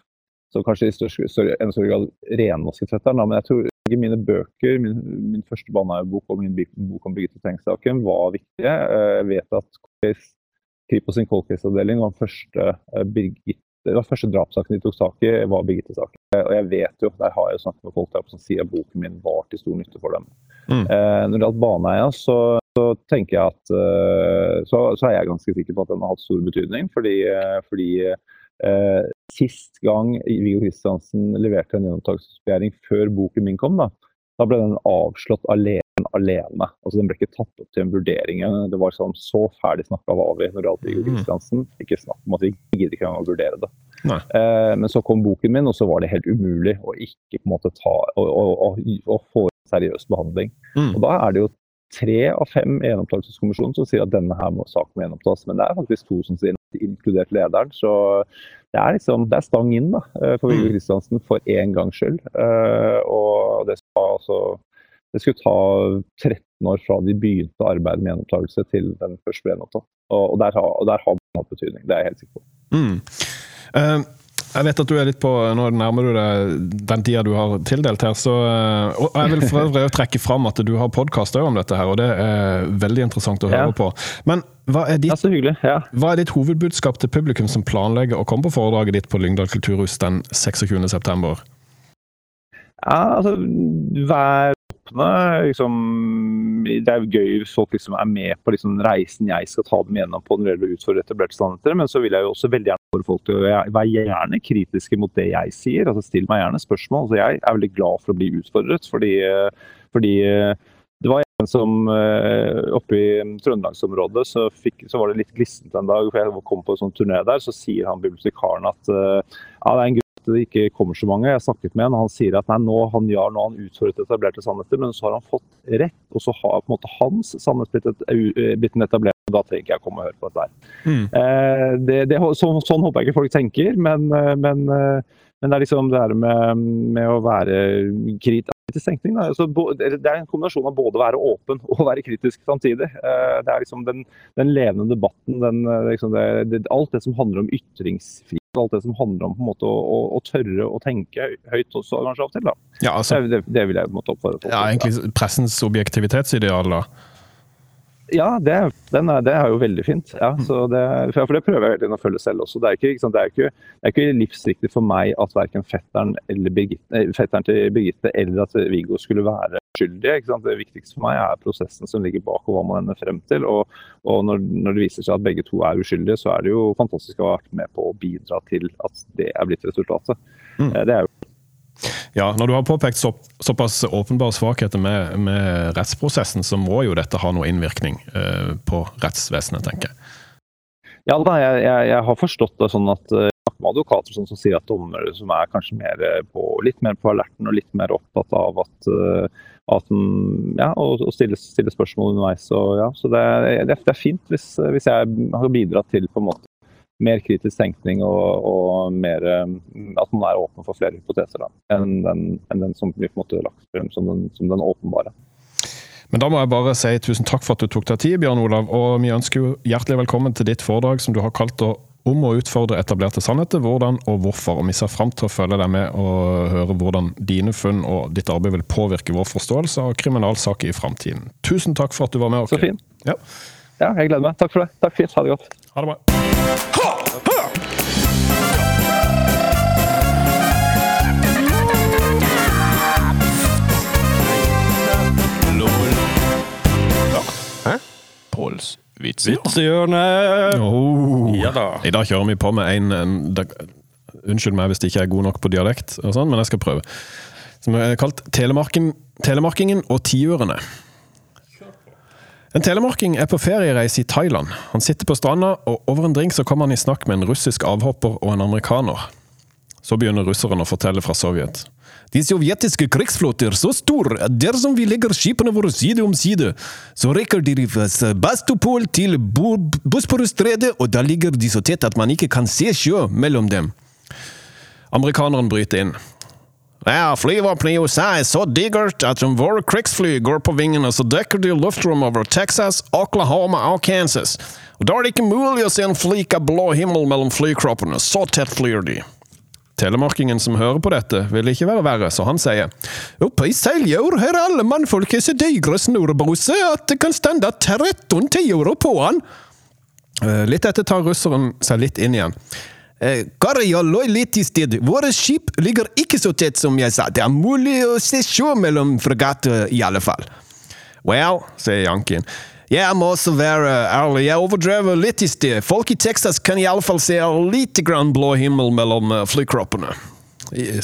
som kanskje i større, større, større grad renvasket fetteren, men jeg tror begge mine bøker, min, min første Baneheia-bok og min bok om Birgitte Tengs-saken, var viktige. Jeg vet at Kripos sin cold case-avdeling var den første eh, Birgitte det var første drapssaken de tok tak i, var Birgitte-saken. Og jeg vet jo, der har jeg snakket med folk der som sier at boken min var til stor nytte for dem. Mm. Eh, når det gjaldt Baneheia, så, så, tenker jeg at uh, så, så, er jeg ganske sikker på at den har hatt stor betydning. Fordi, fordi uh, sist gang Viggo Kristiansen leverte en gjenopptakelsesbegjæring før boken min kom, da, da ble den avslått alene alene. Altså Den ble ikke tatt opp til en vurdering. Det var sånn så ferdig snakka var vi når det gjaldt mm. Kristiansen. Ikke snakk om at vi gidder ikke engang å vurdere det. Eh, men så kom boken min, og så var det helt umulig å ikke på en måte ta og, få seriøs behandling. Mm. Og da er det jo tre av fem i gjenopptakelseskommisjonen som sier at denne her må saken må gjenopptas. Men det er faktisk to som sier inkludert lederen. Så det er liksom, det er stang inn da, eh, for Viggo mm. Kristiansen for én gangs skyld. Eh, og det skal altså det skulle ta 13 år fra de begynte å arbeide med gjenopptakelse til den første ble gjenopptatt. Og, der, og der har det hatt betydning, det er jeg helt sikker på. Mm. Uh, jeg vet at du er litt på Nå nærmer du deg den tida du har tildelt her. Så, uh, og jeg vil for øvrig trekke fram at du har podkast om dette, her, og det er veldig interessant å høre ja. på. Men hva er, ditt, ja. hva er, ditt, hovedbudskap til publikum som planlegger å komme på foredraget ditt på Lyngdal kulturhus den 26.9.? Ja, altså Vær åpne. Liksom, det er jo gøy hvis folk liksom er med på liksom reisen jeg skal ta dem gjennom på når det gjelder å utfordre etablerte sannheter. Men så vil jeg jo også veldig gjerne få folk til å være gjerne kritiske mot det jeg sier. altså Still meg gjerne spørsmål. Altså, jeg er veldig glad for å bli utfordret. fordi, fordi det var en som oppe i trøndelagsområdet så, så var det litt glissent en dag. for Jeg kom på en sånn turné der, så sier han bibliotekaren at ja, det er en grunn til det ikke kommer så mange. Jeg har snakket med han, og han sier at nei, nå han gjør nå han utfordret etablerte sannheter, men så har han fått rett. Og så har på en måte hans sannhet blitt, et, blitt etablert, og da trenger ikke jeg komme og høre på dette her. Mm. Eh, det, det, så, sånn håper jeg ikke folk tenker, men, men, men det er liksom det her med, med å være kritisk tenkning. Altså, det er en kombinasjon av både å være åpen og være kritisk samtidig. Det er liksom den, den levende debatten, den, liksom det, det, alt det som handler om ytringsfrihet alt det som handler om på en måte å, å, å tørre å tenke høyt også, kanskje av og til. da. Ja, altså, det, det, vil jeg på en måte oppfordre til. Ja, egentlig pressens objektivitetsideal, da? Ja, det, den er, det er jo veldig fint. Ja, det, for det prøver jeg hele å følge selv også. Det er, ikke, ikke det, er ikke, det er ikke, livsviktig for meg at verken fetteren, Birgitte, fetteren til Birgitte eller at Viggo skulle være skyldige. Det viktigste for meg er prosessen som ligger bak og hva man ender frem til. Og, og når, når, det viser seg at begge to er uskyldige, så er det jo fantastisk å ha vært med på å bidra til at det er blitt resultatet. Mm. Det er jo ja, Når du har påpekt så, såpass åpenbare svakheter med, med, rettsprosessen, så må jo dette ha noe innvirkning eh, på rettsvesenet, tenker jeg. Ja, da, jeg, jeg, jeg, har forstått det sånn at uh, med advokater sånn, som sier at dommere som er kanskje mer på, litt mer på alerten og litt mer opptatt av at, uh, at ja, å, å stille, stille, spørsmål underveis. Og, ja, så det, det, det er fint hvis, hvis, jeg har bidratt til på en måte mer kritisk tenkning og, og mer, eh, at man er åpen for flere hypoteser da, enn, den, enn den, som blir på en måte lagt frem som den, som den åpenbare. Men da må jeg bare si tusen takk for at du tok deg tid, Bjørn Olav. Og vi ønsker jo hjertelig velkommen til ditt foredrag som du har kalt om å utfordre etablerte sannheter, hvordan og hvorfor. Og Vi ser fram til å følge deg med og høre hvordan dine funn og ditt arbeid vil påvirke vår forståelse av kriminalsaker i framtiden. Tusen takk for at du var med. Okay. Så fint. Ja. ja, jeg gleder meg. Takk for det. Takk fint. Ha det godt. Ha det bra. Påls vitsehjørne. Oh. Ja da. I dag kjører vi på med en, en da, Unnskyld meg hvis det ikke er god nok på dialekt, og sånn, men jeg skal prøve. Som er kalt Telemarkingen og tiurene. En telemarking er på feriereise i Thailand. Han sitter på stranda, og over en drink så kommer han i snakk med en russisk avhopper og en amerikaner. Så begynner russeren å fortelle fra Sovjet. De sovjetiske krigsflåter er så stor at dersom vi legger skipene våre side om side, så rekker de fra Sebastopol til Bosporusstredet, og da ligger de så tett at man ikke kan se sjø mellom dem. Amerikaneren bryter inn. Ja, Flyvåpenet i USA er så digert at om våre krigsfly går på vingene, så dekker de luftrom over Texas, Oklahoma og Kansas. Og Da er det ikke mulig å se en flik av blå himmel mellom flykroppene, så tett flyr de. Telemarkingen som hører på dette, vil ikke være verre, så han sier Oppe i Seljord har alle mannfolket så digre snorbose at det kan stande 13 tiår på han. Litt etter tar russeren seg litt inn igjen. Eh, lå litt i sted. Våre skip ligger ikke så tett som jeg sa. Det er mulig å se sjø mellom fregatter, i alle fall. Well, sier Janken. Jeg må også være ærlig, jeg overdrev litt i sted. Folk i Texas kan i alle fall se litt grann blå himmel mellom eh, flykroppene.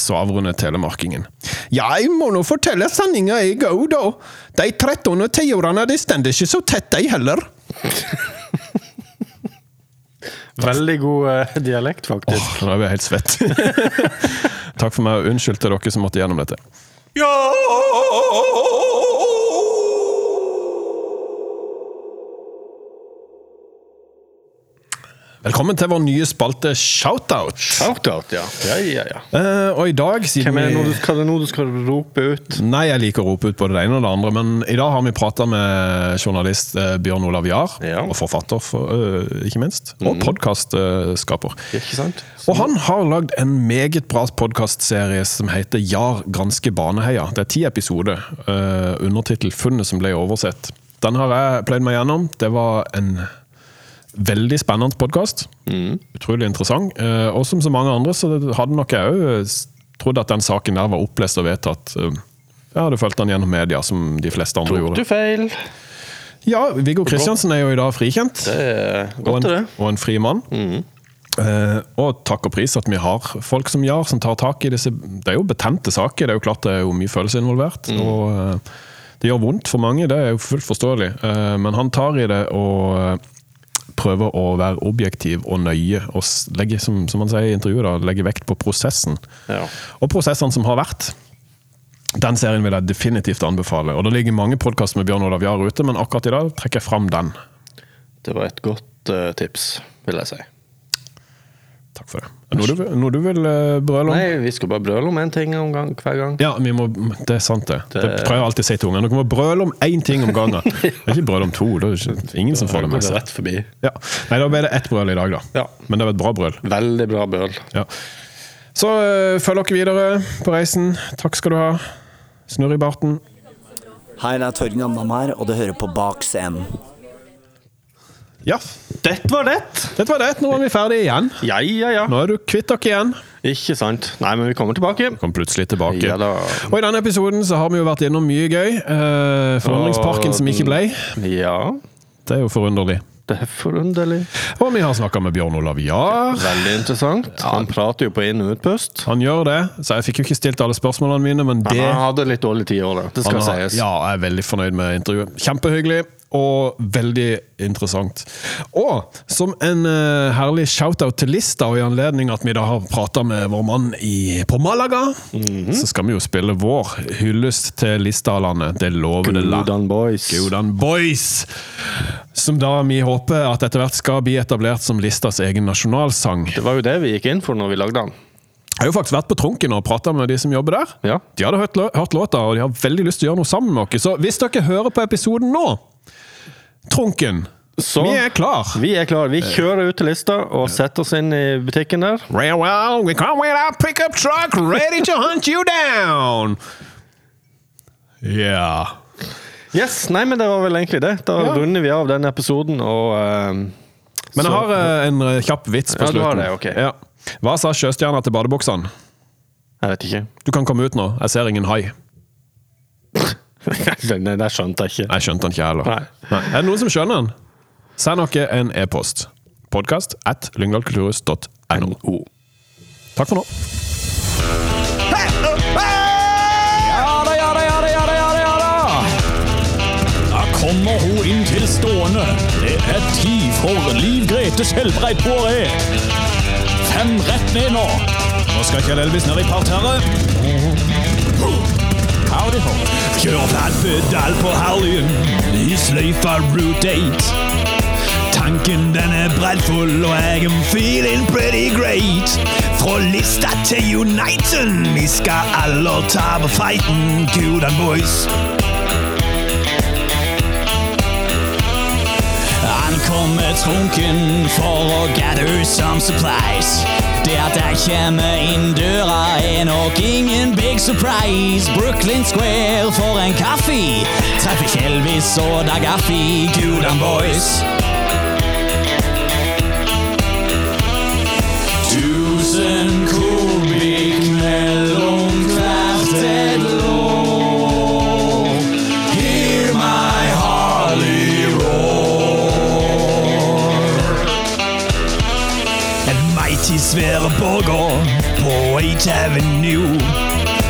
Så avrundet telemarkingen. Jeg må nå fortelle sanninga, jeg òg, da. De 13 og 10-årene, de stender ikke så tett, de heller. Veldig god uh, dialekt, faktisk. Åh, nå er jeg helt svett. Takk for meg, og unnskyld til dere som måtte gjennom dette. Ja! Velkommen til vår nye spalte Shoutout. Shoutout, ja. ja, ja, ja. Uh, og i dag siden Hvem er det nå du, Hva er det noe du skal rope ut? Nei, jeg liker å rope ut både det ene og det andre. Men i dag har vi prata med journalist uh, Bjørn Olav Jahr. Ja. Og forfatter, for, uh, ikke minst. Og mm. podkastskaper. Og han har lagd en meget bra podkastserie som heter Jahr granske Baneheia. Det er ti episoder. Undertittel 'Funnet som ble oversett'. Den har jeg pløyd meg gjennom. Det var en Veldig spennende podkast. Mm. Utrolig interessant. Eh, og som så mange andre så hadde nok jeg òg trodde at den saken der var opplest og vedtatt. Eh, Jeg hadde fulgt den gjennom media, som de fleste andre Tok gjorde. du feil? Ja, Viggo Kristiansen er jo i dag frikjent. Det er og godt, en, det. og en fri mann. Eh, og takk og pris at vi har folk som gjør, som tar tak i disse Det er jo betente saker, det er jo klart det er jo mye følelser involvert. Og eh, det gjør vondt for mange, det er jo fullt forståelig. Eh, men han tar i det og eh, prøver å være objektiv og nøye, og legge, som, som man sier i intervjuet, da, legge vekt på prosessen. Ja. Og prosessene som har vært. Den serien vil jeg definitivt anbefale. Og Det ligger mange podkaster med Bjørn Olav Jahr ute, men akkurat i dag trekker jeg fram den. Det var et godt uh, tips, vil jeg si. Takk for det. Noe du, noe du vil eh, brøle om? Nei, vi skal bare brøle om én ting om gang, hver gang. Ja, vi må, det er sant det. Det, Det- prøver jeg alltid å si til ungene. Dere må brøle om én ting om gangen. Ikke brøle om to. Det er ikke, ingen som får det med seg. rett forbi. Ja. Nei, da ble det ett brøl i dag, da. Ja. Men det var et bra brøl. Veldig bra brøl. Ja. Så øh, følg dere videre på reisen. Takk skal du ha. Snurr i barten. Hei, det er Torgen Andam her, og du hører på Bak scenen. Ja, Dette var det! dette var det. Nå er vi ferdige igjen. Ja, ja, ja. Nå er du kvitt dere igjen. Ikke sant. Nei, men vi kommer tilbake. Vi kommer plutselig tilbake. Ja. Og I denne episoden så har vi jo vært innom mye gøy. Forhandlingsparken Forandringsparken som ikke ble. Ja, Det er jo forunderlig. det er forunderlig. Og vi har snakka med Bjørn Olav Jahr. Veldig interessant. Han prater jo på inn- og utpust. Han gjør det, så jeg fikk jo ikke stilt alle spørsmålene mine, men det Han hadde litt dårlig tid i år. Det skal Han sies. Ja, jeg er veldig fornøyd med intervjuet. Kjempehyggelig og veldig interessant. Og som en uh, herlig shout-out til Lista, og i anledning at vi da har prata med vår mann i, på Malaga, Mhm. så skal vi jo spille vår hyllest til Listalandet. Det lover det la. Gudan Boys. Godan Boys! Som da vi håper at etter hvert skal bli etablert som Listas egen nasjonalsang. Det var jo det vi gikk inn for når vi lagde den. Jeg har jo faktisk vært på Trunken og prata med de som jobber der. Ja. De hadde hørt, hørt låta, og de har veldig lyst til å gjøre noe sammen med oss. Så hvis dere hører på episoden nå, Trunken Så vi er klar. vi er klare. Vi kjører ut til lista og setter oss inn i butikken der. Well, well, we come with our pickup truck ready to hunt you down. Yeah. Yes, nei, men det var vel egentlig det. Da Ja. runder vi av denne episoden, og uh, Men jeg så- har uh, en eh, kjapp vits på Ja, du har det, ok. Ja. Hva sa sjøstjerna til badebuksene? Jeg vet ikke. Du kan komme ut nå, jeg ser ingen hai. Nei, det skjønte jeg ikke. Jeg skjønte den ikke heller. Nei. Nei. Er det noen som skjønner den? Send dere en e-post. Podkast at lyngdalkulturhus.no. Takk for nå. Da, ja da, ja da, ja da, ja da. Da kommer hun inn til stående. Det er tid for Liv Grete Skjelbreid Poiré. Fem rett ned nå. Nå skal Kjell Elvis ned i parterret. Howdy ho. Kjør flat pedal på Harleyen i sløyfa Route 8. Tanken den er breddfull, og jeg am feeling pretty great. Fra lista til Uniten, vi skal alle ta på fighten, Gudan boys. Han kommer trunken for å gather some supplies. Det at jeg kommer inn døra er nok ingen big surprise. Brooklyn Square for en kaffe. Treffer Kjelvis og Dagaffi, Gudan boys. Tusen kubikk 8 Avenue.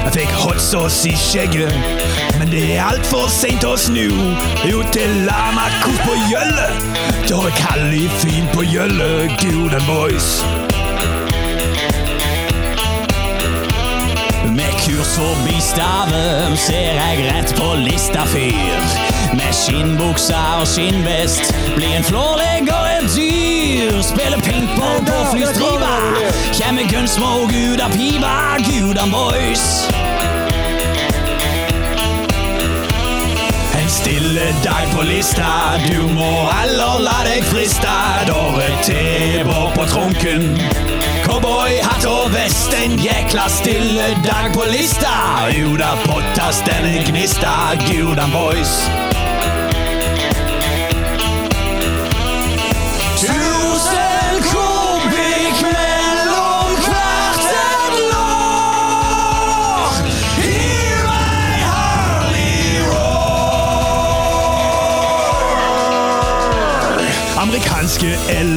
Jeg fikk hot sauce i skjegget, men det er altfor seint å snu. Jo, til Lamakos på Gjølle, da er Kalli fin på Gjølle, Gudan boys. Med kurs forbi staven ser jeg rett på lista fyr. Med skinnbuksa og skinnvest blir en flårlegger dyr. Spiller pingpong på flystripa. Kjem med gunsmoke ut av pipa, Gudan boys. En stille dag på lista, du må heller la deg friste. Dorre-T-bår på trunken. Cowboyhatt og vest, en jækla stille dag på lista. Ut av potta stenne gnista, Gudan boys.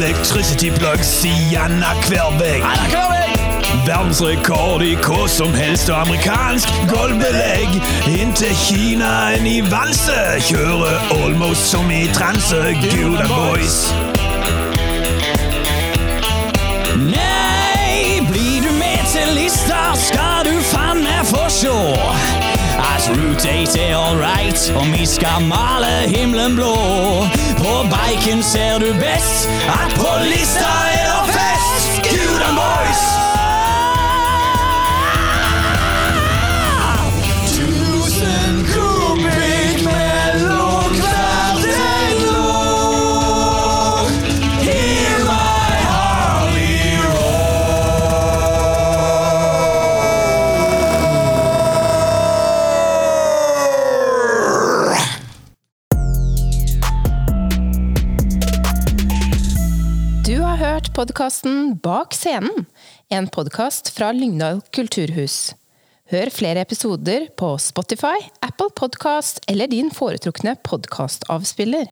Electricity plugs i annenhver vegg. Verdensrekord i hva som helst og amerikansk gulvbelegg. Inntil Kinaen i valse kjører almost som i transe. Guda boys. Nei, blir du med til lista, skal du faen meg få sjå. At Route 8 er all right, og vi skal male himmelen blå. På bacon ser du best, at på lista er podkasten Bak scenen, en podkast fra Lyngdal kulturhus. Hør flere episoder på Spotify, Apple Podkast eller din foretrukne podkastavspiller.